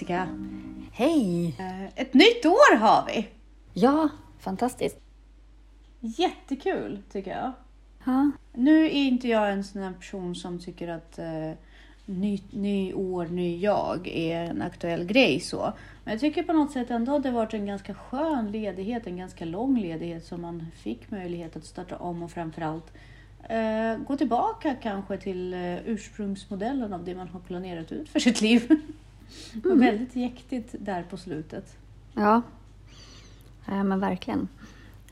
Hej Jessica! Hej! Eh, Ett nytt år har vi! Ja, fantastiskt. Jättekul tycker jag. Ja. Nu är inte jag en sån här person som tycker att eh, ny, ny år, ny jag är en aktuell grej så. Men jag tycker på något sätt ändå att det varit en ganska skön ledighet, en ganska lång ledighet som man fick möjlighet att starta om och framförallt eh, gå tillbaka kanske till eh, ursprungsmodellen av det man har planerat ut för sitt liv. Det var väldigt jäktigt där på slutet. Ja, ja men verkligen.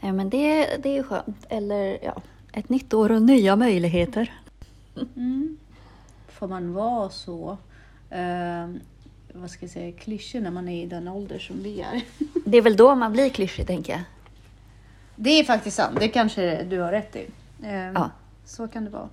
Ja, men det, det är skönt. Eller ja, ett nytt år och nya möjligheter. Mm. Får man vara så, eh, vad ska jag säga, klyschig när man är i den ålder som vi är? Det är väl då man blir klyschig, tänker jag. Det är faktiskt sant, det kanske du har rätt i. Eh, Ja. Så kan det vara.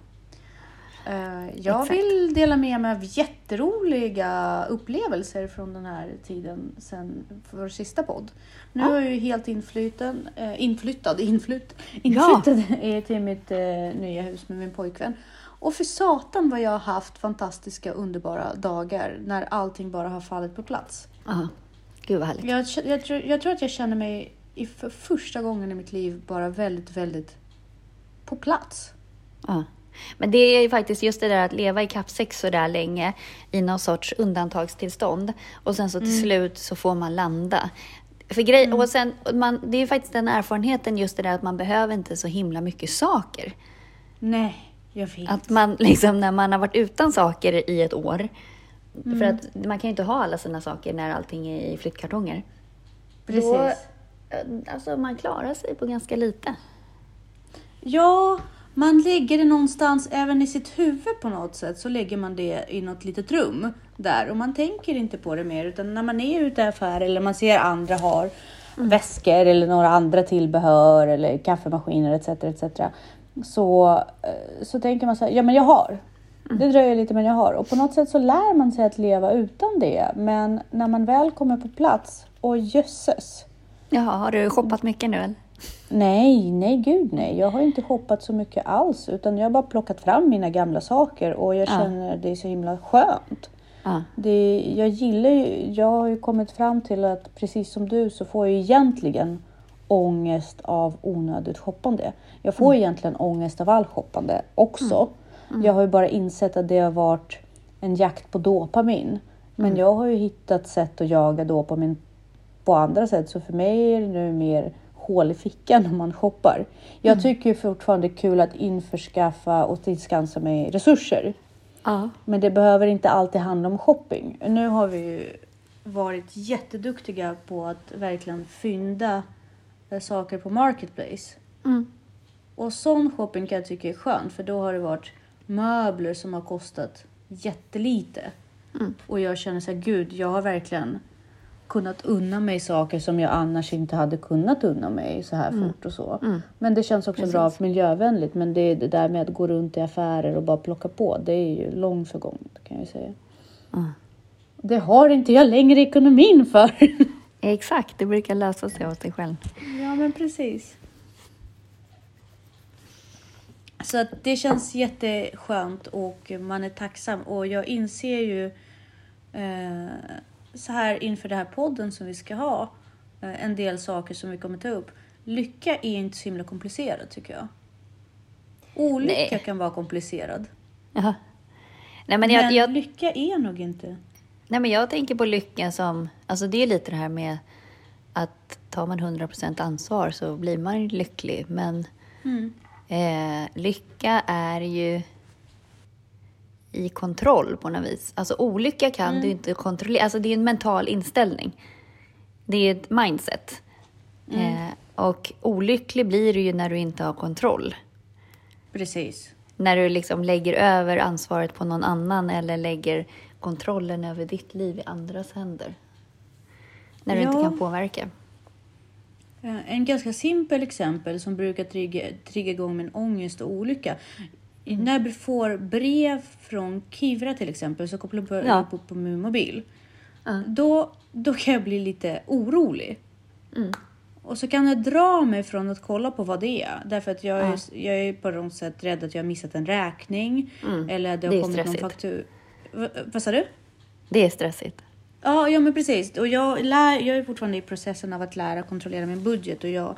Eh, jag Exakt. vill dela med mig av jätteroliga upplevelser från den här tiden sen vår sista podd. Nu Ja. är jag ju helt inflytten, eh, inflyttad, inflytt, Ja. inflyttad eh, till mitt eh, nya hus med min pojkvän. Och för satan vad jag har haft fantastiska underbara dagar när allting bara har fallit på plats. Ja, gud vad härligt. Jag, jag, tror, jag tror att jag känner mig i, för första gången i mitt liv bara väldigt, väldigt på plats. Ja. Men det är ju faktiskt just det där att leva i kappsäck så där länge i någon sorts undantagstillstånd och sen så till slut så får man landa. För grej, och sen, man, det är ju faktiskt den erfarenheten just det där att man behöver inte så himla mycket saker. Nej, jag vet. Att man liksom när man har varit utan saker i ett år. För att man kan ju inte ha alla sina saker när allting är i flyttkartonger. Precis. Då, eh, alltså man klarar sig på ganska lite. Ja, man lägger det någonstans även i sitt huvud på något sätt. Så lägger man det i något litet rum där och man tänker inte på det mer. Utan när man är ute i affär eller man ser andra har väskor eller några andra tillbehör eller kaffemaskiner etc. etc. Så, eh, så tänker man så här, ja men jag har. Det dröjer lite men jag har. Och på något sätt så lär man sig att leva utan det. Men när man väl kommer på plats, och jösses. Jaha, har du shoppat mycket nu eller? Nej, nej gud nej. Jag har inte shoppat så mycket alls utan jag har bara plockat fram mina gamla saker och jag Ja. känner det är så himla skönt. Ja. Det, jag gillar ju, jag har ju kommit fram till att precis som du så får jag egentligen ångest av onödigt shoppande. Jag får egentligen ångest av all shoppande också. Jag har ju bara insett att det har varit en jakt på dopamin. Men jag har ju hittat sätt att jaga dopamin på andra sätt. Så för mig är det nu mer hål i fickan när man shoppar. Jag tycker ju fortfarande det är kul att införskaffa och tillskansa mig resurser. Ja. Men det behöver inte alltid handla om shopping. Nu har vi ju varit jätteduktiga på att verkligen fynda eh, saker på Marketplace. Mm. Och sån shopping kan jag tycka är skönt för då har det varit möbler som har kostat jättelite. Mm. Och jag känner så här, gud, jag har verkligen kunnat unna mig saker som jag annars inte hade kunnat unna mig så här fort och så. Men det känns också bra miljövänligt. Men det, det där med att gå runt i affärer och bara plocka på, det är ju långt förgånget kan jag säga. Mm. Det har inte jag längre ekonomin för. Exakt, det brukar lösa sig av sig själv. Ja, men precis. Så att det känns jätteskönt och man är tacksam. Och jag inser ju eh, så här inför den här podden som vi ska ha, eh, en del saker som vi kommer ta upp. Lycka är inte så himla komplicerat tycker jag. Olycka Nej. kan vara komplicerad. Jaha. Nej, men Men, jag, jag, lycka är nog inte. nej, men jag tänker på lyckan som... Alltså det är lite det här med att tar man 100% ansvar så blir man lycklig. Men Mm. eh, lycka är ju i kontroll på något vis. Alltså olycka kan du inte kontrollera. Alltså det är en mental inställning. Det är ett mindset. Eh, och olycklig blir du ju när du inte har kontroll. Precis. När du liksom lägger över ansvaret på någon annan eller lägger kontrollen över ditt liv i andras händer. När du inte Ja. kan påverka. Eh, En ganska simpel exempel som brukar trigga, trigga igång min ångest och olycka. Mm. När jag får brev från Kivra till exempel så kopplar jag Ja. upp på min mobil. Ja. Då, då kan jag bli lite orolig. Mm. Och så kan jag dra mig från att kolla på vad det är. Därför att jag, Ja. är, jag är på något sätt rädd att jag har missat en räkning. Mm. Eller att det har Det kommit någon stressigt. faktur... Va- Vad sa du? Det är stressigt. Ja, ja men precis. Och jag, lär, jag är fortfarande i processen av att lära kontrollera min budget och jag,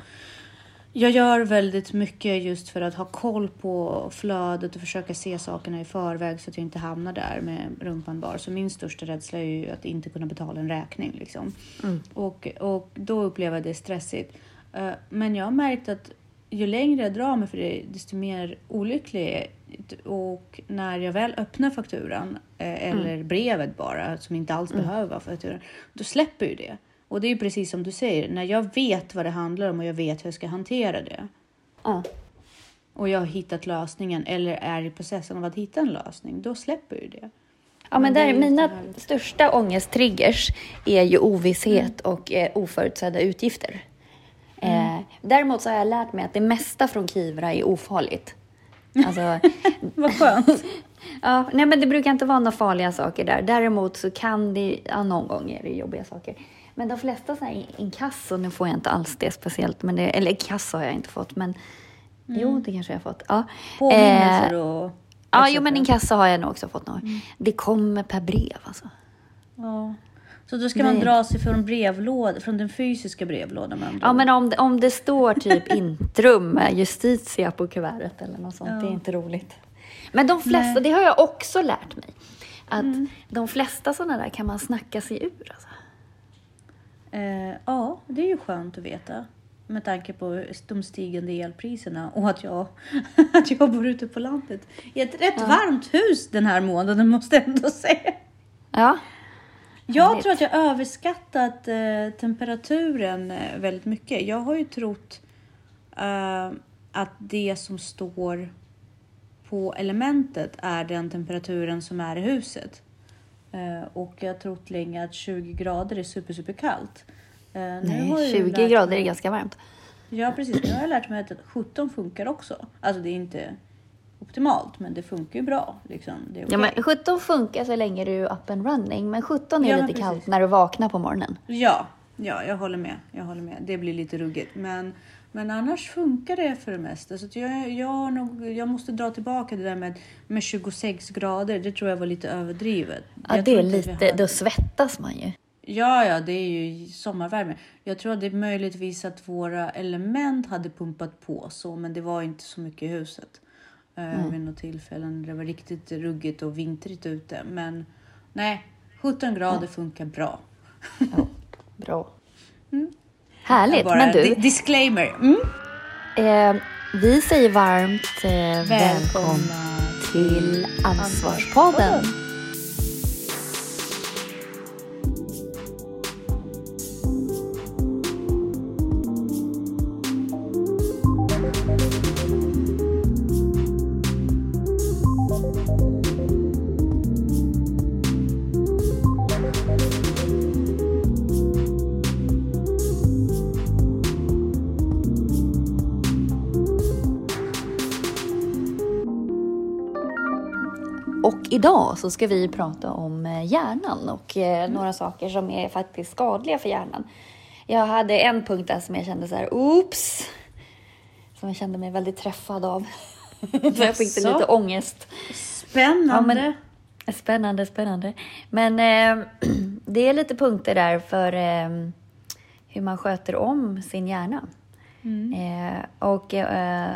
jag gör väldigt mycket just för att ha koll på flödet och försöka se sakerna i förväg så att jag inte hamnar där med rumpan bar. Så min största rädsla är ju att inte kunna betala en räkning liksom. Och, och då upplever jag det stressigt. Eh, Men jag har märkt att ju längre jag drar mig för det, desto mer olycklig är. Och när jag väl öppnar fakturan, eh, eller brevet bara, som inte alls behöver vara fakturan, då släpper ju det. Och det är ju precis som du säger, när jag vet vad det handlar om och jag vet hur jag ska hantera det Ja. och jag har hittat lösningen eller är i processen av att hitta en lösning, då släpper ju det. Ja, men där, mina största ångesttriggers är ju ovisshet och eh, oförutsedda utgifter. Eh, däremot så har jag lärt mig att det mesta från Kivra är ofarligt. Alltså, Vad skönt. ja, nej, men det brukar inte vara några farliga saker där. Däremot så kan det, ja, någon gång är det jobbiga saker. Men de flesta så här inkasso, nu får jag inte alls det speciellt, men det, eller inkasso har jag inte fått, men jo, det kanske jag har fått. Ja. Påminnelser Eh, och... Ja, jo, men inkasso har jag nog också fått något. Det kommer per brev alltså. Ja. Så då ska man Nej. dra sig från brevlådan, från den fysiska brevlådan med Ja, men om det, om det står typ intrum med Justitia på kuvertet eller något sånt, det är inte roligt. Men de flesta, det har jag också lärt mig, att de flesta sådana där kan man snacka sig ur. Alltså. Eh, ja, det är ju skönt att veta. Med tanke på de stigande elpriserna och att jag, att jag bor ute på landet. I ett rätt varmt hus den här månaden måste jag ändå säga. Ja, Jag Härligt. tror att jag överskattat eh, temperaturen eh, väldigt mycket. Jag har ju trott eh, att det som står på elementet är den temperaturen som är i huset. Eh, och jag har trott länge att 20 grader är super, super kallt. Eh, nej, ju 20 lärt grader mig- är ganska varmt. Ja, precis. Nu har jag lärt mig att 17 funkar också. Alltså det är inte optimalt, men det funkar ju bra. Liksom. Är Ja, men 17 funkar så länge du är up and running, men 17 är Ja, lite kallt precis. när du vaknar på morgonen. Ja, ja, jag håller med. Jag håller med. Det blir lite ruggigt, men, men annars funkar det för det mesta. Så jag, jag, nog, jag måste dra tillbaka det där med, med 26 grader. Det tror jag var lite överdrivet. Ja, Jag det är lite, hade- då svettas man ju. Ja, ja, det är ju sommarvärme. Jag tror att det är möjligtvis att våra element hade pumpat på så, men det var inte så mycket i huset. Uh, vid något tillfällen när det var riktigt ruggigt och vintrigt ute. Men nej, 17 grader funkar bra. Ja, bra. Härligt, Bara men du, Disclaimer. Mm. eh, vi säger varmt eh, välkommen Välkomna till Ansvarspodden. Idag så ska vi prata om eh, hjärnan och eh, några saker som är faktiskt skadliga för hjärnan. Jag hade en punkt där som jag kände så här, oops! Som jag kände mig väldigt träffad av. så jag fick lite ångest. Spännande. Ja, men- Spännande, spännande. Men eh, det är lite punkter där för eh, hur man sköter om sin hjärna. Eh, och eh,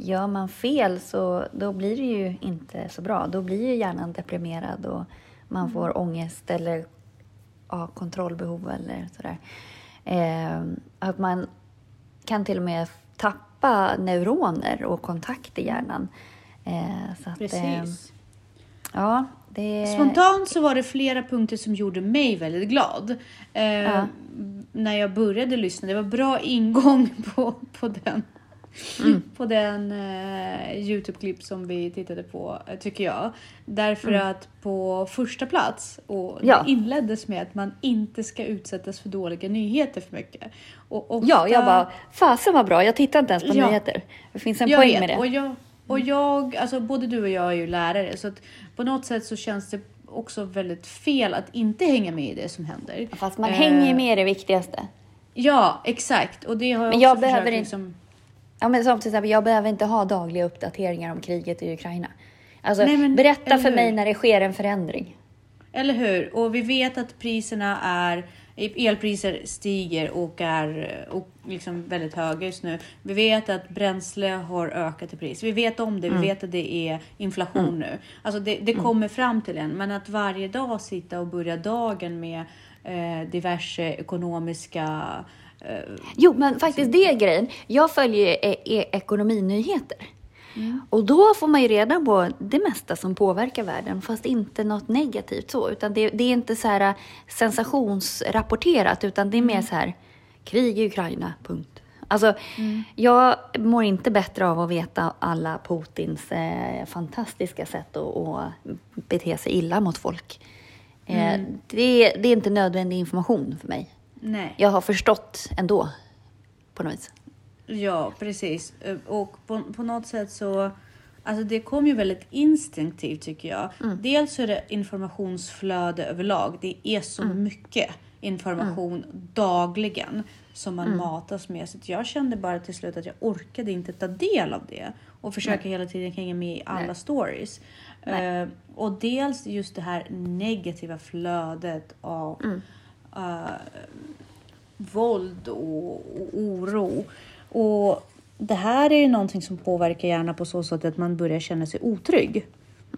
gör man fel så då blir det ju inte så bra. Då blir ju hjärnan deprimerad och man får ångest eller ja, kontrollbehov eller sådär. Eh, att man kan till och med tappa neuroner och kontakt i hjärnan. Eh, så att, eh, Precis. Ja, det... Spontant så var det flera punkter som gjorde mig väldigt glad. Eh, Ja. När jag började lyssna. Det var bra ingång på, på den, Mm. på den eh, Youtube-klipp som vi tittade på, eh, tycker jag. Därför att på första plats, och Mm. Ja. det inleddes med att man inte ska utsättas för dåliga nyheter för mycket. Ofta, Ja, jag bara, fasen vad bra, jag tittar inte ens på Ja. nyheter. Det finns en jag poäng vet. med det. Och jag, och jag, alltså både du och jag är ju lärare så att på något sätt så känns det också väldigt fel att inte hänga med i det som händer. Fast man Eh, hänger ju med i det viktigaste. Ja, exakt. Och det har jag Men också jag försökt behöver inte- liksom... Ja, men som till exempel, jag behöver inte ha dagliga uppdateringar om kriget i Ukraina. Alltså, Nej, men- berätta för mig hur? när det sker en förändring. Eller hur? Och vi vet att priserna är elpriser stiger och är och liksom väldigt höga just nu. Vi vet att bränsle har ökat i pris. Vi vet om det. Vi vet att det är inflation nu. Alltså det, det kommer fram till en. Men att varje dag sitta och börja dagen med eh, diverse ekonomiska Jo, men faktiskt det är grejen. Jag följer e e ekonominyheter. Och då får man ju reda på det mesta som påverkar världen, fast inte något negativt så. Utan det, det är inte så här äh, sensationsrapporterat, utan det är mer så här krig i Ukraina, punkt. Alltså, jag mår inte bättre av att veta alla Putins eh, fantastiska sätt att, att bete sig illa mot folk. Eh, det, det är inte nödvändig information för mig. Nej. Jag har förstått ändå, på något vis. Ja, precis. Eh, Och på, på något sätt så... Alltså det kom ju väldigt instinktivt tycker jag. Dels så är det informationsflöde överlag. Det är så mycket information dagligen som man matas med. Så jag kände bara till slut att jag orkade inte ta del av det. Och försöka hela tiden hänga med i alla Nej. stories. Eh, och dels just det här negativa flödet av eh, våld och, och oro. Och det här är ju någonting som påverkar hjärnan på så sätt att man börjar känna sig otrygg.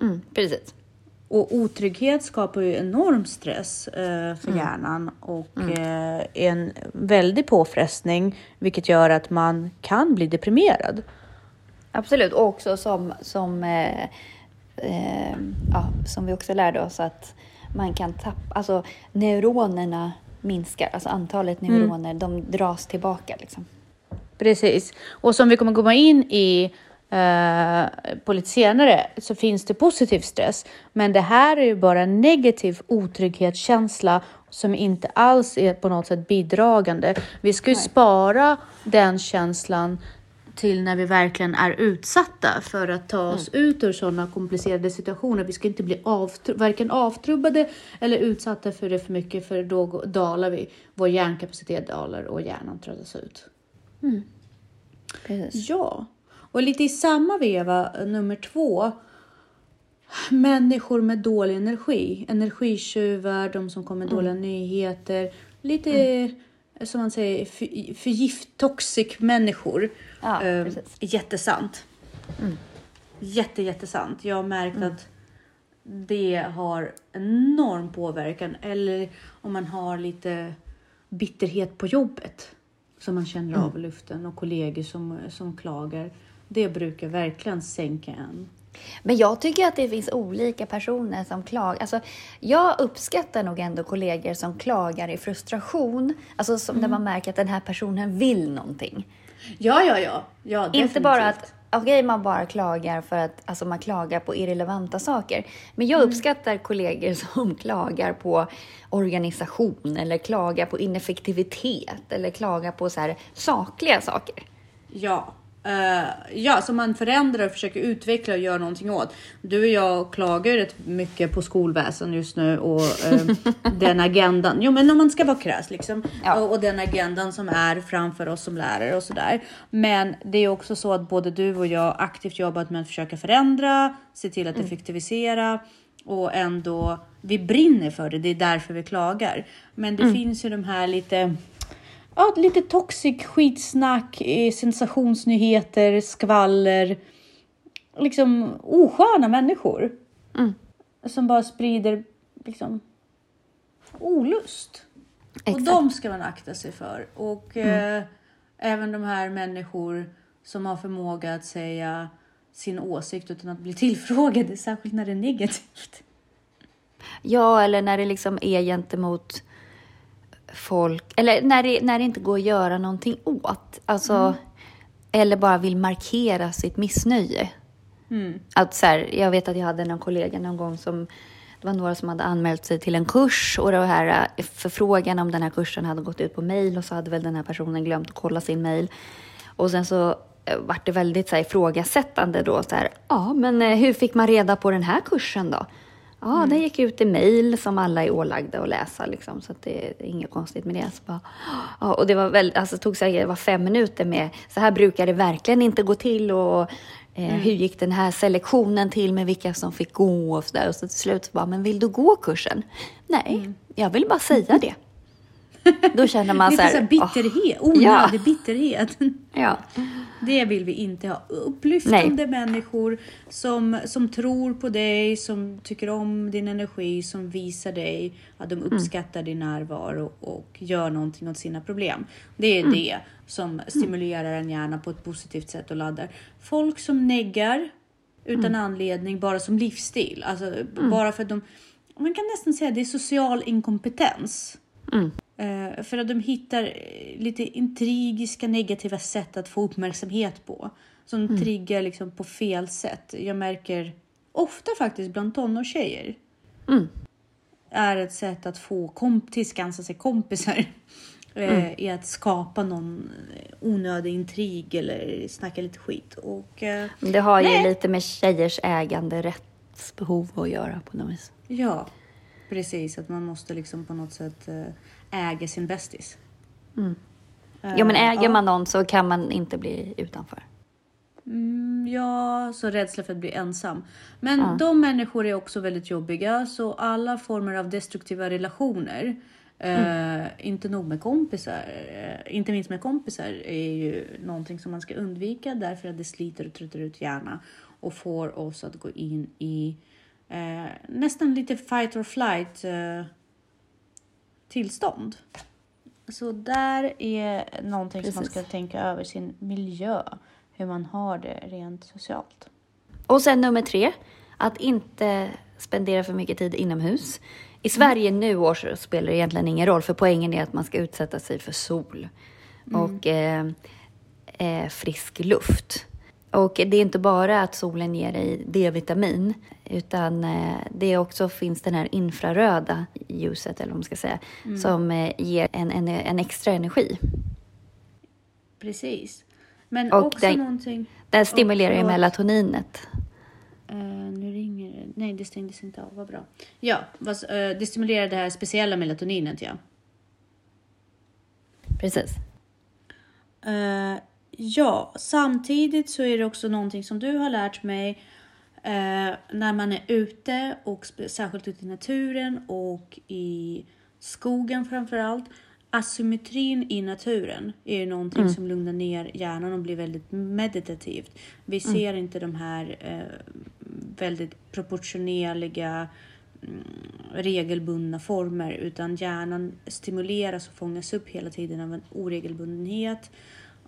Mm, precis. Och otrygghet skapar ju enorm stress eh, för hjärnan och eh, en väldig påfrestning, vilket gör att man kan bli deprimerad. Absolut, och också som, som, eh, eh, ja, som vi också lärde oss att man kan tappa, alltså neuronerna minskar, alltså antalet neuroner, de dras tillbaka liksom. Precis. Och som vi kommer komma in i eh, på lite senare så finns det positiv stress. Men det här är ju bara negativ otrygghetskänsla som inte alls är på något sätt bidragande. Vi ska ju spara den känslan till när vi verkligen är utsatta för att ta oss ut ur sådana komplicerade situationer. Vi ska inte bli avtru- varken avtrubbade eller utsatta för det för mycket för då dalar vi. Vår hjärnkapacitet dalar och hjärnan tröttas ut. Precis. Ja, och lite i samma veva, nummer två. Människor med dålig energi. Energitjuvar, de som kommer med dåliga nyheter. Lite, eh, som man säger, för, förgift, toxic människor. Ja, Eh, precis. jättesant. Jätte, jättesant. Jag har märkt att det har enorm påverkan. Eller om man har lite bitterhet på jobbet som man känner av i luften och kollegor som, som klagar. Det brukar verkligen sänka en. Men jag tycker att det finns olika personer som klagar. Alltså, jag uppskattar nog ändå kollegor som klagar i frustration. Alltså som när man märker att den här personen vill någonting. Ja, ja, ja. ja Inte definitivt. bara att okej, man bara klagar för att alltså, man klagar på irrelevanta saker. Men jag uppskattar kollegor som klagar på organisation eller klagar på ineffektivitet eller klagar på så här sakliga saker. Ja. Eh, ja, som man förändrar och försöker utveckla och göra någonting åt. Du och jag klagar ju rätt mycket på skolväsen just nu och eh, den agendan. Jo, men om man ska vara krass liksom. Ja. Och, och den agendan som är framför oss som lärare och sådär. Men det är också så att både du och jag aktivt jobbat med att försöka förändra, se till att effektivisera och ändå vi brinner för det. Det är därför vi klagar. Men det finns ju de här lite ja, lite toxic skitsnack, eh, sensationsnyheter, skvaller. Liksom osköna människor. Mm. Som bara sprider liksom olust. Och Exakt. de ska man akta sig för. Och eh, även de här människor som har förmåga att säga sin åsikt utan att bli tillfrågade, särskilt när det är negativt. Ja, eller när det liksom är gentemot folk, eller när det, när det inte går att göra någonting åt. Alltså, eller bara vill markera sitt missnöje. Att så här, jag vet att jag hade någon kollega någon gång som det var några som hade anmält sig till en kurs och det här eh, förfrågan om den här kursen hade gått ut på mail och så hade väl den här personen glömt att kolla sin mail. Och sen så eh, vart det väldigt så här, ifrågasättande då. Så här, ja, men eh, hur fick man reda på den här kursen då? Ja, den gick ut i mail som alla är ålagda att läsa liksom, så att det är inget konstigt med det. Så bara, ja, och det var väl, alltså, tog säkert det var fem minuter med, så här brukar det verkligen inte gå till och Eh, Hur gick den här selektionen till med vilka som fick gå och så där. Och så till slut så bara, men vill du gå kursen? Nej, jag vill bara säga det. Då känner man så Lite här, så här bitterhet, onödig ja, bitterhet. ja. Det vill vi inte ha. Upplyftande människor som, som tror på dig, som tycker om din energi, som visar dig att de uppskattar din närvaro och gör någonting åt sina problem. Det är det som stimulerar en hjärna på ett positivt sätt och laddar. Folk som neggar utan anledning, bara som livsstil. Alltså bara för att de... Man kan nästan säga att det är social inkompetens. Eh, för att de hittar eh, lite intrigiska negativa sätt att få uppmärksamhet på. Som triggar liksom på fel sätt. Jag märker ofta faktiskt bland tonårstjejer. Är ett sätt att få komp tillskansa sig kompisar. Eh, I att skapa någon onödig intrig eller snacka lite skit. Och, Det har ju Nej. lite med tjejers äganderättsbehov att göra på något vis. ja, precis. Att man måste liksom på något sätt eh, äga sin bästis. Ja, men äger ja. man någon så kan man inte bli utanför. Mm, ja, så rädsla för att bli ensam. Men de människor är också väldigt jobbiga, så alla former av destruktiva relationer, eh, inte nog med kompisar, eh, inte minst med kompisar, är ju någonting som man ska undvika därför att det sliter och tröttar ut hjärna och får oss att gå in i eh, nästan lite fight or flight eh, tillstånd. Så där är någonting som man Precis. ska tänka över sin miljö, hur man har det rent socialt. Och sen nummer tre, att inte spendera för mycket tid inomhus. I Sverige nu år så spelar det egentligen ingen roll, för poängen är att man ska utsätta sig för sol och eh, eh, frisk luft. Och det är inte bara att solen ger dig D-vitamin, utan eh, det är också finns den här infraröda ljuset, eller vad man ska säga, som eh, ger en, en, en extra energi. Precis. Men Och också den- någonting... Den stimulerar ju melatoninet. Eh, nu ringer det. Nej, det stängdes inte av. Vad bra. Ja, vad, eh, det stimulerar det här speciella melatoninet, ja. Precis. Eh, ja, samtidigt så är det också någonting som du har lärt mig eh, när man är ute och särskilt ute i naturen och i skogen framför allt. Asymmetrin i naturen är ju någonting som lugnar ner hjärnan och blir väldigt meditativt. Vi ser inte de här eh, väldigt proportionerliga mm, regelbundna former utan hjärnan stimuleras och fångas upp hela tiden av en oregelbundenhet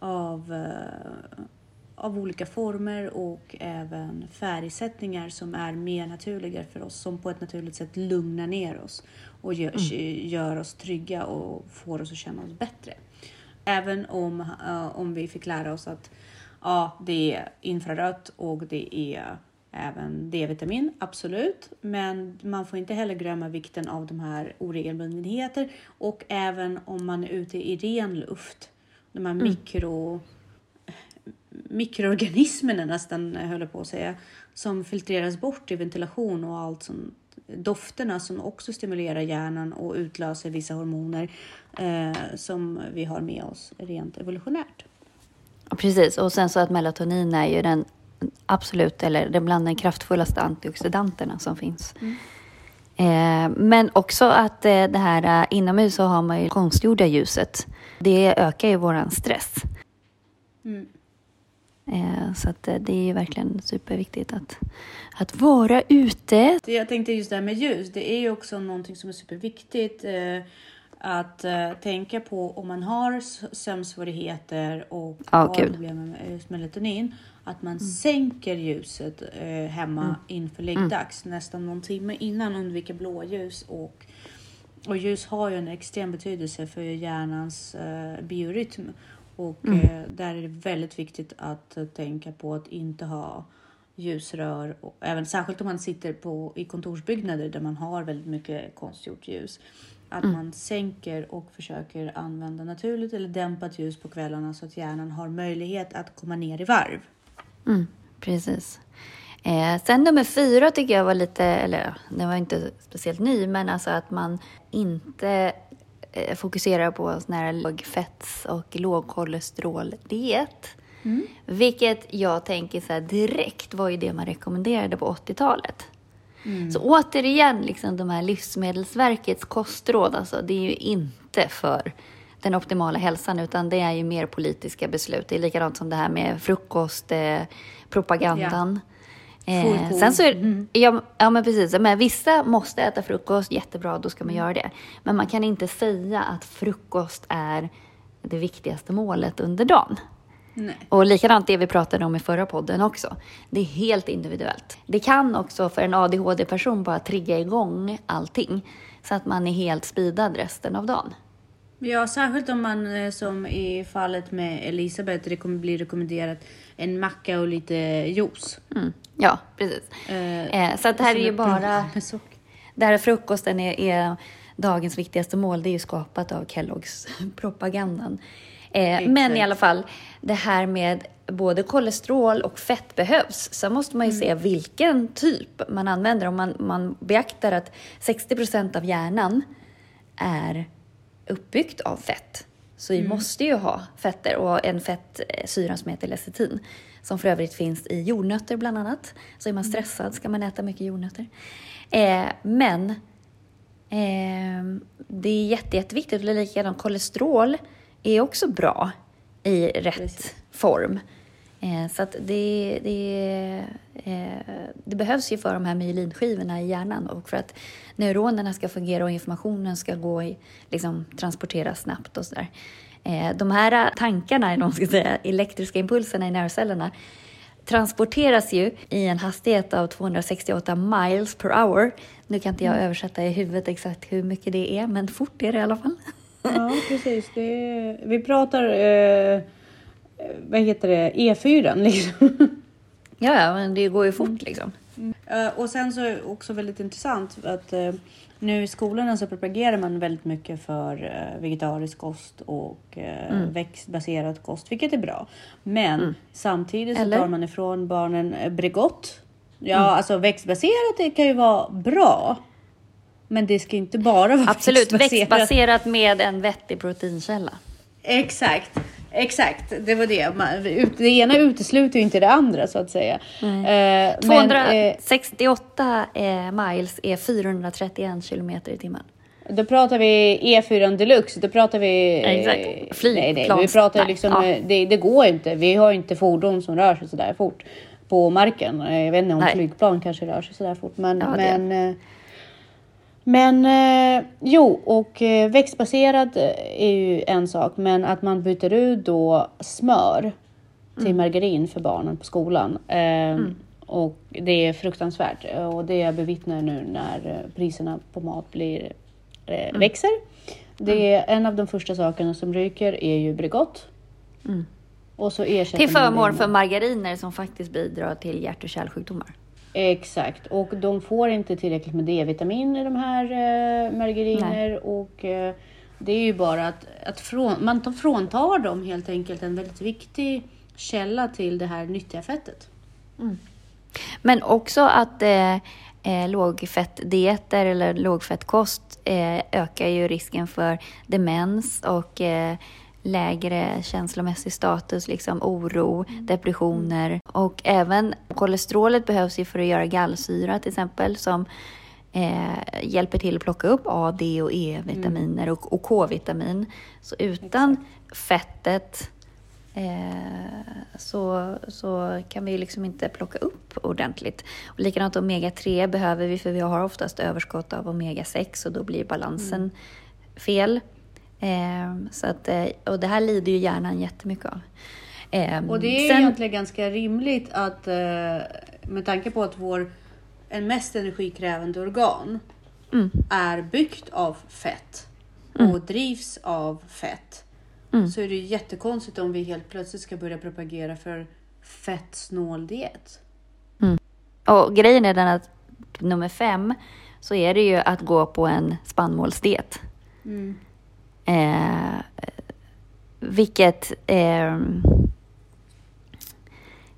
av, eh, av olika former och även färgsättningar som är mer naturliga för oss som på ett naturligt sätt lugnar ner oss och gör, gör oss trygga och får oss att känna oss bättre. Även om, eh, om vi fick lära oss att ja, det är infrarött och det är även D-vitamin, absolut. Men man får inte heller glömma vikten av de här oregelbundenheter och även om man är ute i ren luft. De här mikro, mikroorganismerna nästan, höll jag på att säga, som filtreras bort i ventilation och allt som dofterna som också stimulerar hjärnan och utlöser vissa hormoner eh, som vi har med oss rent evolutionärt. Precis, och sen så att melatonin är ju den absolut, eller den bland de kraftfullaste antioxidanterna som finns. Eh, men också att eh, det här eh, inomhus så har man ju konstgjorda ljuset. Det ökar ju våran stress. Eh, så att eh, det är ju verkligen superviktigt att, att vara ute. Jag tänkte just det här med ljus, det är ju också någonting som är superviktigt eh, att eh, tänka på om man har sömnsvårigheter och Ja, har problem med just melatonin. Att man sänker ljuset eh, hemma inför läggdags, nästan någon timme innan, undvika blåljus. Och, och ljus har ju en extrem betydelse för hjärnans eh, biorytm. Och eh, där är det väldigt viktigt att eh, tänka på att inte ha ljusrör, och även särskilt om man sitter på, i kontorsbyggnader där man har väldigt mycket konstgjort ljus. Att man sänker och försöker använda naturligt eller dämpat ljus på kvällarna så att hjärnan har möjlighet att komma ner i varv. Mm, precis. Eh, sen nummer fyra tycker jag var lite, eller den var inte speciellt ny, men alltså att man inte eh, fokuserar på sån här lågfetts och lågkolesteroldiet. Vilket jag tänker så här, direkt var ju det man rekommenderade på 80-talet. Så återigen, liksom de här Livsmedelsverkets kostråd, alltså, det är ju inte för den optimala hälsan utan det är ju mer politiska beslut. Det är likadant som det här med frukostpropagandan. Eh, propagandan. Eh, sen så är, ja, ja, men precis. Men vissa måste äta frukost, jättebra, då ska man göra det. Men man kan inte säga att frukost är det viktigaste målet under dagen. Nej. Och likadant det vi pratade om i förra podden också. Det är helt individuellt. Det kan också för en ADHD-person bara trigga igång allting. Så att man är helt speedad resten av dagen. Ja, särskilt om man eh, som i fallet med Elisabeth det kommer bli rekommenderat en macka och lite juice. Mm. Ja, precis. Eh, Eh, så att det här är ju bara... här frukosten är, är dagens viktigaste mål. Det är ju skapat av Kelloggs propagandan. Eh, men i alla fall, det här med både kolesterol och fett behövs. Sen måste man ju se vilken typ man använder. Om man, man beaktar att 60% av hjärnan är uppbyggt av fett. Så vi måste ju ha fetter och en fettsyra som heter lecitin. Som för övrigt finns i jordnötter bland annat. Så är man stressad ska man äta mycket jordnötter. Eh, men eh, det är jätte, jätteviktigt. Och likadant, kolesterol är också bra i rätt Precis. form. Eh, så att det, det, eh, det behövs ju för de här myelinskivorna i hjärnan och för att neuronerna ska fungera och informationen ska gå i, liksom, transporteras snabbt och sådär. Eh, de här tankarna, eller man ska säga, elektriska impulserna i nervcellerna transporteras ju i en hastighet av 268 miles per hour. Nu kan inte jag översätta i huvudet exakt hur mycket det är, men fort är det i alla fall. Ja, precis. Det är, vi pratar, eh, vad heter det, E4 liksom. Ja, ja, men det går ju fort liksom. Eh, och sen så är det också väldigt intressant att eh, nu i skolorna så propagerar man väldigt mycket för eh, vegetarisk kost och Mm. växtbaserad kost, vilket är bra. Men samtidigt så Eller? tar man ifrån barnen Bregott. Ja, Mm. alltså växtbaserat det kan ju vara bra. Men det ska inte bara vara Absolut, växtbaserat. växtbaserat med en vettig proteinkälla. Exakt, exakt. Det var det. Man, det ena utesluter ju inte det andra så att säga. Eh, men, eh, 268 eh, miles är 431 kilometer i timmen. Då pratar vi E4 Deluxe, då pratar vi... eh, Exakt. Nej, nej, vi pratar nej, liksom... ja. eh, Det, det går inte. Vi har inte fordon som rör sig så där fort på marken. Eh, Jag vet inte om Nej. flygplan kanske rör sig så där fort. Men, Ja, men, men eh, jo, och eh, växtbaserad eh, är ju en sak. Men att man byter ut då smör till Mm. margarin för barnen på skolan. Eh, Och det är fruktansvärt. Och det jag bevittnar nu när eh, priserna på mat blir, eh, Mm. växer. Det är en av de första sakerna som ryker är ju Bregott. Och så ersätter Till förmån för margariner som faktiskt bidrar till hjärt och kärlsjukdomar. Exakt, och de får inte tillräckligt med D-vitamin i de här eh, margariner och eh, det är ju bara att, att från, man tar, fråntar dem helt enkelt en väldigt viktig källa till det här nyttiga fettet. Men också att eh, eh, lågfettdieter eller lågfettkost eh, ökar ju risken för demens och eh, lägre känslomässig status, liksom oro, depressioner. Och även kolesterolet behövs ju för att göra gallsyra till exempel som eh, hjälper till att plocka upp A, D och E-vitaminer och, och K-vitamin. Så utan fettet eh, så, så kan vi ju liksom inte plocka upp ordentligt. Och likadant omega-3 behöver vi för vi har oftast överskott av omega-6 och då blir balansen fel. Eh, så att, eh, och det här lider ju hjärnan jättemycket av. Eh, Och det är sen- egentligen ganska rimligt att eh, med tanke på att vår en mest energikrävande organ Mm. är byggt av fett och drivs av fett. Mm. Så är det jättekonstigt om vi helt plötsligt ska börja propagera för fettsnål diet. Och grejen är den att nummer fem så är det ju att gå på en spannmålsdiet. Eh, vilket eh,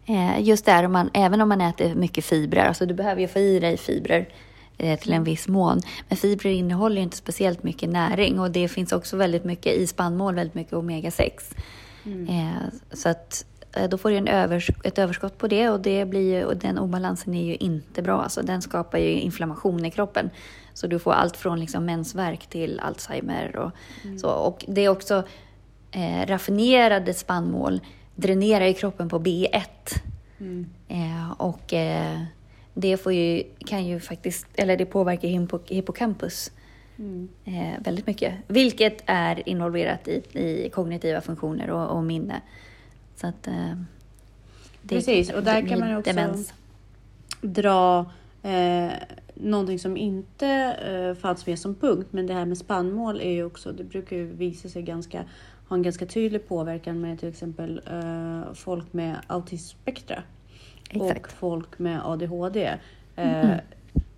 eh, just där, om man, även om man äter mycket fibrer, alltså du behöver ju få i dig fibrer eh, till en viss mån. Men fibrer innehåller ju inte speciellt mycket näring och det finns också väldigt mycket i spannmål, väldigt mycket omega-6. Eh, så att eh, då får du en övers ett överskott på det och, det blir ju, och den obalansen är ju inte bra. Alltså, den skapar ju inflammation i kroppen. Så du får allt från liksom mensvärk till Alzheimer och mm. så. Och det är också eh, raffinerade spannmål dränerar i kroppen på B1. Mm. Eh, och eh, det får ju, kan ju faktiskt, eller det påverkar hippocampus mm. eh, väldigt mycket. Vilket är involverat i, i kognitiva funktioner och, och minne. Så att, eh, Precis, och där kan man också demens. dra eh, någonting som inte eh, fanns med som punkt, men det här med spannmål är ju också, det brukar ju visa sig ganska ha en ganska tydlig påverkan med till exempel eh, folk med autismspektra och folk med ADHD. Eh, mm.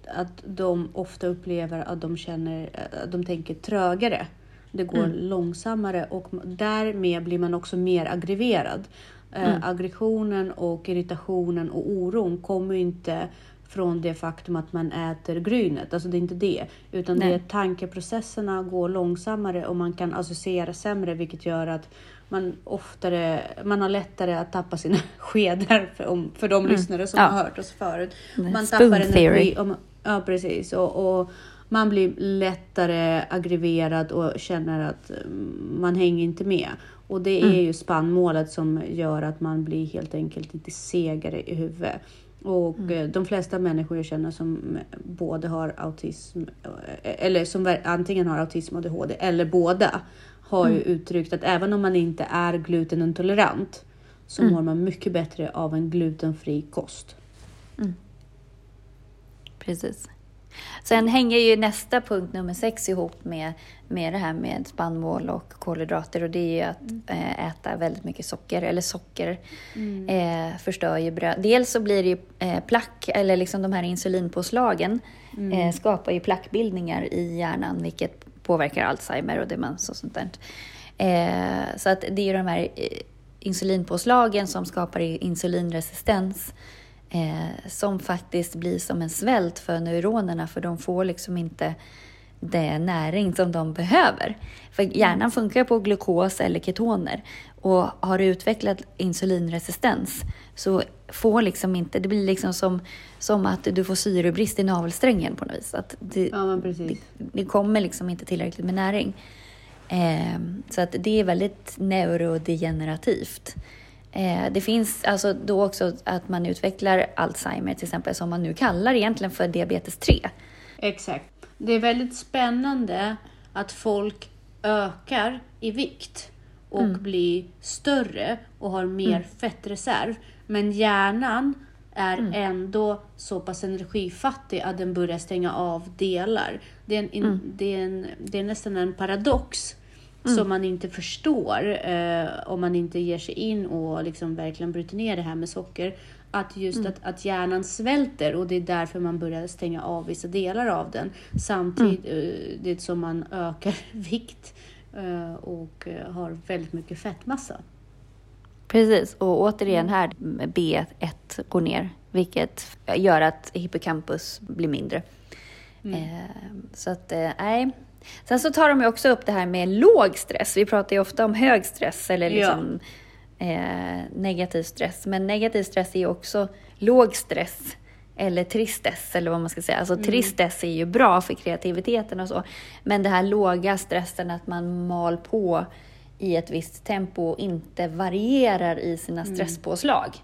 Att de ofta upplever att de känner, att de tänker trögare. Det går mm. långsammare och därmed blir man också mer aggreverad. Eh, mm. Aggressionen och irritationen och oron kommer inte från det faktum att man äter grynet. Alltså det är inte det. Utan Nej. det är tankeprocesserna går långsammare och man kan associera sämre vilket gör att man oftare, man har lättare att tappa sina skedar för, om, för de mm. lyssnare som ja. har hört oss förut. Man Spoon tappar energi. Och, ja, precis. Och, och, man blir lättare aggreverad och känner att man hänger inte med. Och det är mm. ju spannmålet som gör att man blir helt enkelt lite segare i huvudet. Och mm. Eh, de flesta människor jag känner som både har autism, eh, eller som antingen har autism och ADHD, eller båda, har mm. ju uttryckt att även om man inte är glutenintolerant så mm. mår man mycket bättre av en glutenfri kost. Mm. Precis. Sen hänger ju nästa punkt, nummer sex, ihop med, med det här med spannmål och kolhydrater och det är ju att mm. äta väldigt mycket socker, eller socker mm. äh, förstör ju bröd. Dels så blir det ju äh, plack, eller liksom de här insulinpåslagen mm. skapar ju plackbildningar i hjärnan vilket påverkar Alzheimer och demens och sånt där. så att det är ju de här insulinpåslagen som skapar insulinresistens eh, som faktiskt blir som en svält för neuronerna för de får liksom inte den näring som de behöver. För hjärnan funkar på glukos eller ketoner och har du utvecklat insulinresistens så får liksom inte, det blir liksom som, som att du får syrebrist i navelsträngen på något vis. Att det, ja, det, det, kommer liksom inte tillräckligt med näring. Eh, så att det är väldigt neurodegenerativt. Eh, det finns alltså då också att man utvecklar Alzheimer till exempel som man nu kallar egentligen för diabetes 3. Exakt. Det är väldigt spännande att folk ökar i vikt och mm. blir större och har mer mm. fettreserv. Men hjärnan är mm. ändå så pass energifattig att den börjar stänga av delar. Det är, en, mm. det är, en, det är nästan en paradox mm. som man inte förstår eh, om man inte ger sig in och liksom verkligen bryter ner det här med socker. Att just mm. att, att hjärnan svälter och det är därför man börjar stänga av vissa delar av den samtidigt mm. eh, som man ökar vikt eh, och eh, har väldigt mycket fettmassa. Precis, och återigen här, B1 går ner, vilket gör att hippocampus blir mindre. Mm. Eh, så att, nej, Sen så tar de ju också upp det här med låg stress. Vi pratar ju ofta om hög stress eller liksom, ja. eh, negativ stress. Men negativ stress är ju också låg stress eller tristess eller vad man ska säga. Alltså mm. tristess är ju bra för kreativiteten och så. Men det här låga stressen, att man mal på i ett visst tempo och inte varierar i sina mm. stresspåslag.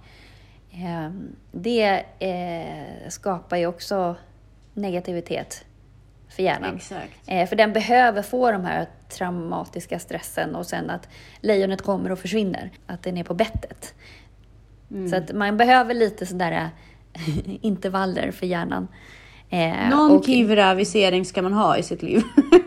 Eh, det eh, skapar ju också negativitet för hjärnan. Eh, för den behöver få de här traumatiska stressen och sen att lejonet kommer och försvinner. Att den är på bettet. Mm. Så att man behöver lite sådär intervaller för hjärnan. Eh, Någon kivravisering ska man ha i sitt liv.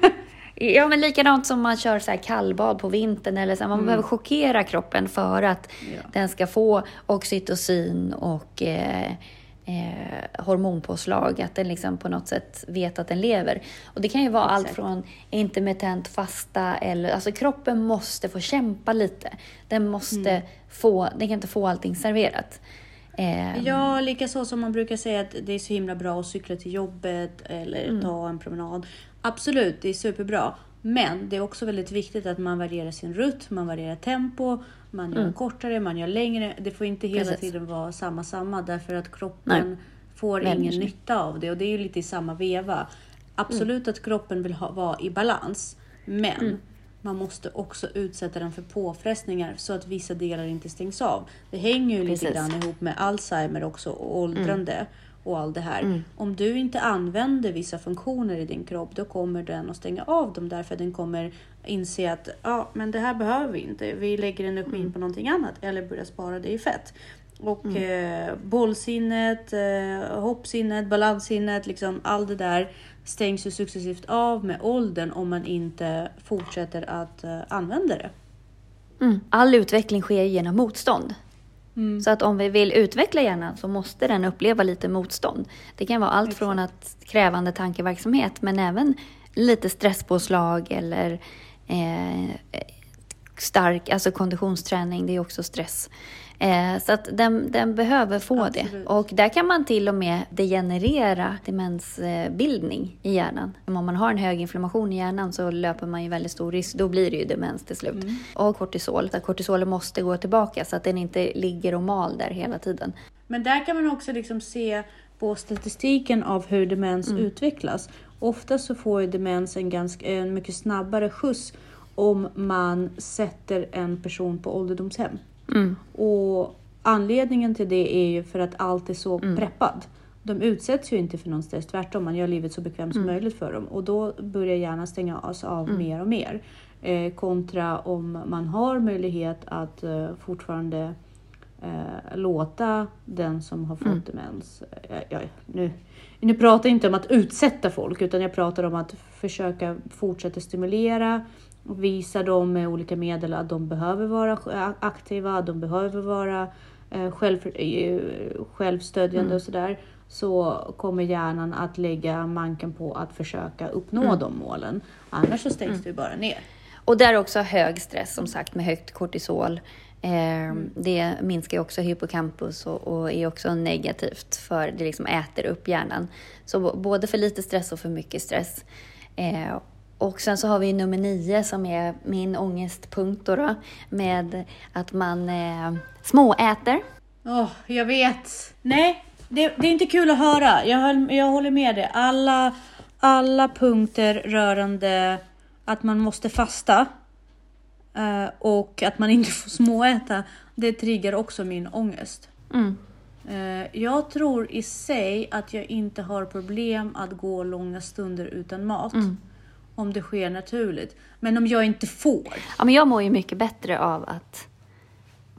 ja, men likadant som man kör så här kallbad på vintern. Eller så här, man mm. behöver chockera kroppen för att ja. den ska få oxytocin och eh, eh, hormonpåslag, att den liksom på något sätt vet att den lever. Och det kan ju vara Exakt. allt från intermittent fasta eller, alltså kroppen måste få kämpa lite. Den måste mm. få, den kan inte få allting serverat. Eh, ja, lika så som man brukar säga att det är så himla bra att cykla till jobbet eller mm. ta en promenad. Absolut, det är superbra. Men det är också väldigt viktigt att man varierar sin rytm, man varierar tempo, man gör kortare, man gör längre. Det får inte hela Mm. Precis. tiden vara samma, samma därför att kroppen Nej. får Vänjer ingen nytta av det och det är ju lite i samma veva. Absolut att kroppen vill ha, vara i balans, men Mm. man måste också utsätta den för påfrestningar så att vissa delar inte stängs av. Det hänger ju lite Precis. grann ihop med Alzheimer också och åldrande och allt det här. Mm. Om du inte använder vissa funktioner i din kropp då kommer den att stänga av dem därför att den kommer inse att ja, men det här behöver vi inte. Vi lägger energin Mm. på någonting annat eller börjar spara det i fett. Och eh, bollsinnet, eh, hoppsinnet, balanssinnet, liksom allt det där stängs ju successivt av med åldern om man inte fortsätter att eh, använda det. Mm. All utveckling sker genom motstånd. Mm. Så att om vi vill utveckla hjärnan så måste den uppleva lite motstånd. Det kan vara allt från att krävande tankeverksamhet men även lite stresspåslag eller eh, stark alltså konditionsträning, det är också stress. Eh, så att den, den behöver få det. Absolut. Och där kan man till och med degenerera demensbildning i hjärnan. Om man har en hög inflammation i hjärnan så löper man ju väldigt stor risk, då blir det ju demens till slut. Och kortisol, så kortisolen måste gå tillbaka så att den inte ligger och mal där hela tiden. Men där kan man också liksom se på statistiken av hur demens utvecklas. Ofta så får ju demens en, ganska, en mycket snabbare skjuts om man sätter en person på ålderdomshem. Mm. Och anledningen till det är ju för att allt är så preppad. De utsätts ju inte för någon stress, tvärtom. Man gör livet så bekvämt som möjligt för dem. Och då börjar hjärnan stänga oss av mer och mer. Eh, kontra om man har möjlighet att eh, fortfarande eh, låta den som har fått demens... Eh, ja, nu, nu pratar jag inte om att utsätta folk utan jag pratar om att försöka fortsätta stimulera och visa dem med olika medel att de behöver vara aktiva, de behöver vara eh, själv, eh, självstödjande och sådär. Så kommer hjärnan att lägga manken på att försöka uppnå de målen. Annars så stängs det ju bara ner. Och där är också hög stress som sagt med högt kortisol. Eh, Det minskar ju också hippocampus och, och är också negativt för det liksom äter upp hjärnan. Så både för lite stress och för mycket stress. Eh, och sen så har vi nummer nio som är min ångestpunkt då, då med att man eh, småäter. Åh, jag vet. Nej, det, det är inte kul att höra. Jag, jag håller med dig. Alla, alla punkter rörande att man måste fasta eh, och att man inte får småäta, det triggar också min ångest. Mm. Eh, jag tror i sig att jag inte har problem att gå långa stunder utan mat. Om det sker naturligt. Men om jag inte får. Ja, men jag mår ju mycket bättre av att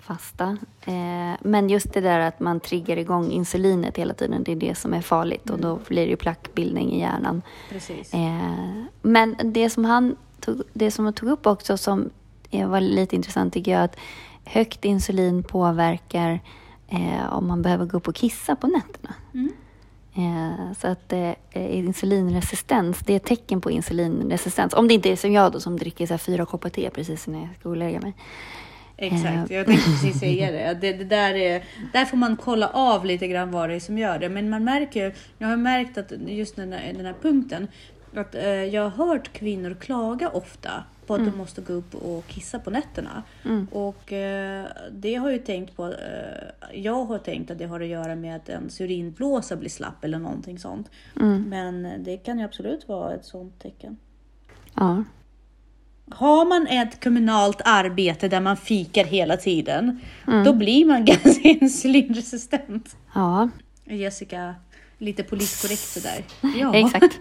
fasta. Eh, men just det där att man triggar igång insulinet hela tiden, det är det som är farligt och då blir det ju plackbildning i hjärnan. Precis. Eh, men det som han tog, det som han tog upp också som var lite intressant tycker jag att högt insulin påverkar eh, om man behöver gå upp och kissa på nätterna. Eh, så att eh, insulinresistens, det är ett tecken på insulinresistens. Om det inte är som jag då som dricker så fyra koppar te precis när jag ska gå lägga mig. Exakt, jag tänkte precis säga det. det, det där, är, där får man kolla av lite grann vad det är som gör det. Men man märker, jag har märkt att just den här, den här punkten, att eh, jag har hört kvinnor klaga ofta på att de måste gå upp och kissa på nätterna. Och eh, det har jag ju tänkt på, eh, jag har tänkt att det har att göra med att ens urinblåsa blir slapp eller någonting sånt. Men det kan ju absolut vara ett sånt tecken. Ja. Har man ett kommunalt arbete där man fikar hela tiden, då blir man ganska insulinresistent. ja, Jessica, lite politiskt sådär. Ja, exakt.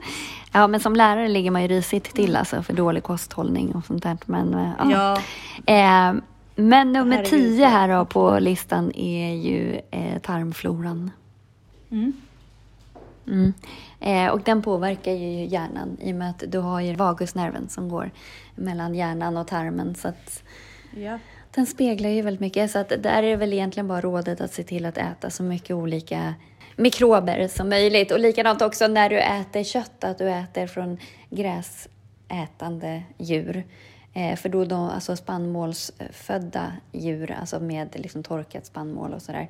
Ja, men som lärare ligger man ju risigt till alltså för dålig kosthållning och sånt där. Men, eh, ja. Ja, Eh, men nummer tio här då på listan är ju eh, tarmfloran. Mm. Mm. Eh, och den påverkar ju hjärnan i och med att du har ju vagusnerven som går mellan hjärnan och tarmen. Så att ja. den speglar ju väldigt mycket. Så att där är det väl egentligen bara rådet att se till att äta så mycket olika mikrober som möjligt. Och likadant också när du äter kött, att du äter från gräsätande djur. Eh, för då, då alltså spannmålsfödda djur, alltså med liksom torkat spannmål och sådär.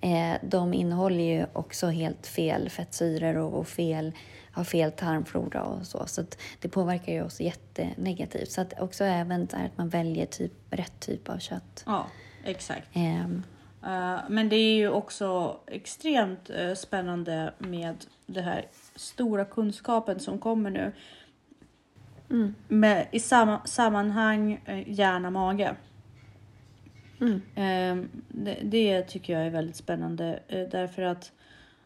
eh, de innehåller ju också helt fel fettsyror och, och fel, har fel tarmflora och så. Så det påverkar ju oss jättenegativt. Så att också även att man väljer typ, rätt typ av kött. Ja, exakt. Eh, men det är ju också extremt eh, spännande med det här stora kunskapen som kommer nu. Mm. Med, I samma, sammanhang eh, hjärna-mage. Mm. Eh, det, det tycker jag är väldigt spännande eh, därför att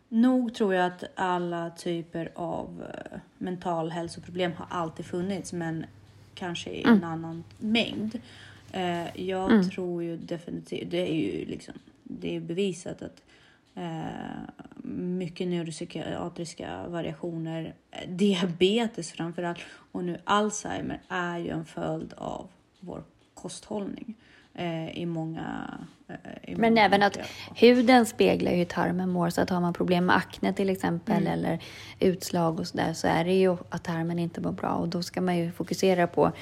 nog tror jag att alla typer av eh, mental hälsoproblem har alltid funnits men kanske i en Mm. annan mängd. Eh, jag Mm. tror ju definitivt, det är ju liksom, det är bevisat att eh, mycket neuropsykiatriska variationer, eh, diabetes framförallt och nu Alzheimer är ju en följd av vår kosthållning eh, i många... I Men många även att huden speglar ju hur tarmen mår. Så att har man problem med akne till exempel Mm. eller utslag och sådär så är det ju att tarmen inte mår bra. Och då ska man ju fokusera på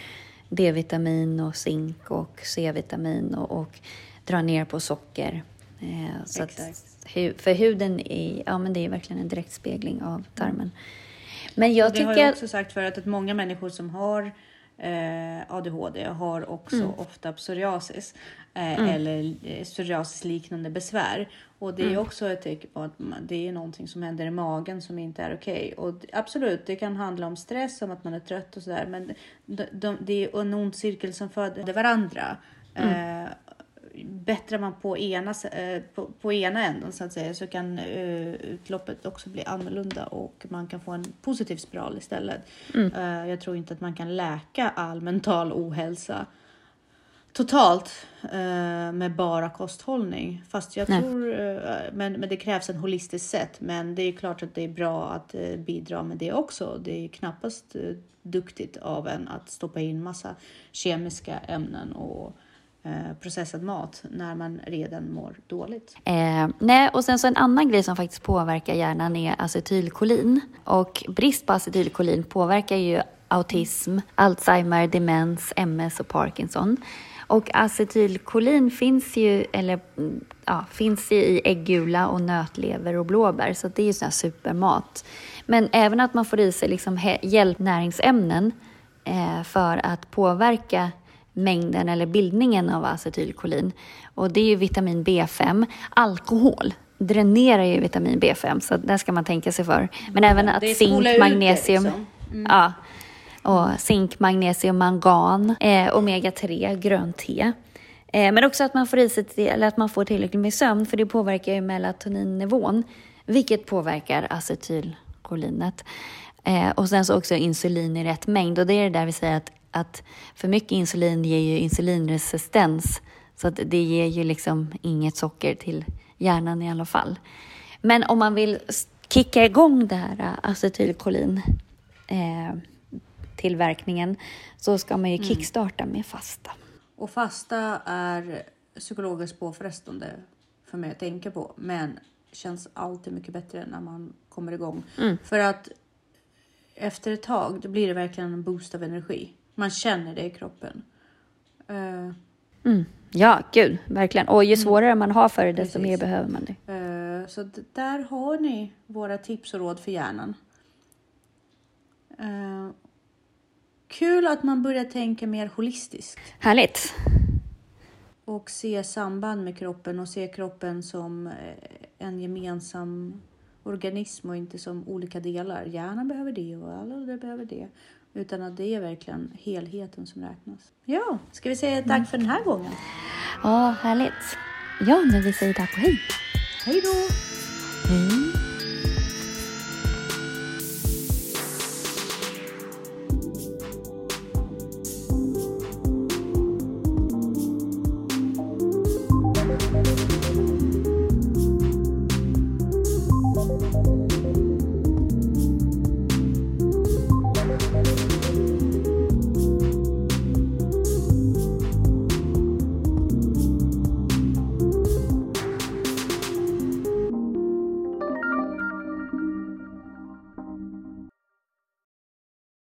D-vitamin och zink och C-vitamin och, och dra ner på socker. Eh, så att, för huden är, ja, men det är verkligen en direkt spegling av tarmen. Men jag Och det har tycker jag att... också sagt förut att många människor som har eh, ADHD har också Mm. ofta psoriasis eh, eller eh, psoriasisliknande besvär. Och det är Mm. också ett tecken på att det är någonting som händer i magen som inte är okej. Och d- absolut, det kan handla om stress, om att man är trött och sådär. Men de, de, det är en ond cirkel som föder varandra. Mm. Eh, bättrar man på ena, eh, på, på ena änden så att säga så kan eh, utloppet också bli annorlunda och man kan få en positiv spiral istället. Mm. Eh, jag tror inte att man kan läka all mental ohälsa totalt med bara kosthållning. Fast jag Nej. tror, men, men det krävs en holistiskt sätt. Men det är klart att det är bra att bidra med det också. Det är knappast duktigt av en att stoppa in massa kemiska ämnen och Eh, processad mat när man redan mår dåligt. Eh, nej, och sen så en annan grej som faktiskt påverkar hjärnan är acetylkolin. Och brist på acetylkolin påverkar ju autism, Alzheimer, demens, MS och Parkinson. Och acetylkolin finns ju, eller, mm, ja, finns ju i äggula och nötlever och blåbär, så det är ju sån här supermat. Men även att man får i sig liksom hjälpnäringsämnen eh, för att påverka mängden eller bildningen av acetylkolin. Och det är ju vitamin B5. Alkohol dränerar ju vitamin B5, så där ska man tänka sig för. Men även att Det är zink, det, magnesium, liksom. ja, och zink, magnesium, mangan, eh, omega-3, grönt te. Eh, men också att man får i sig eller att man får tillräckligt med sömn, för det påverkar ju melatoninnivån, vilket påverkar acetylkolinet. Eh, och sen så också insulin i rätt mängd. Och det är det där vi säger att, att för mycket insulin ger ju insulinresistens. Så att det ger ju liksom inget socker till hjärnan i alla fall. Men om man vill kicka igång det här eh, acetylkolin eh, tillverkningen så ska man ju kickstarta med fasta. Och fasta är psykologiskt påfrestande för mig att tänka på. Men känns alltid mycket bättre när man kommer igång. För att efter ett tag då blir det verkligen en boost av energi. Man känner det i kroppen. Eh, Mm. Ja, gud, verkligen. Och ju svårare man har för det, desto Precis. mer behöver man det. eh, så där har ni våra tips och råd för hjärnan. Eh, kul att man börjar tänka mer holistiskt. Härligt. och se samband med kroppen och se kroppen som en gemensam organism och inte som olika delar. Hjärnan behöver det och alla behöver det. Utan att det är verkligen helheten som räknas. Ja, ska vi säga tack för den här gången? Ja, härligt. Ja, men vi säger tack och hej. Hej då! Hej.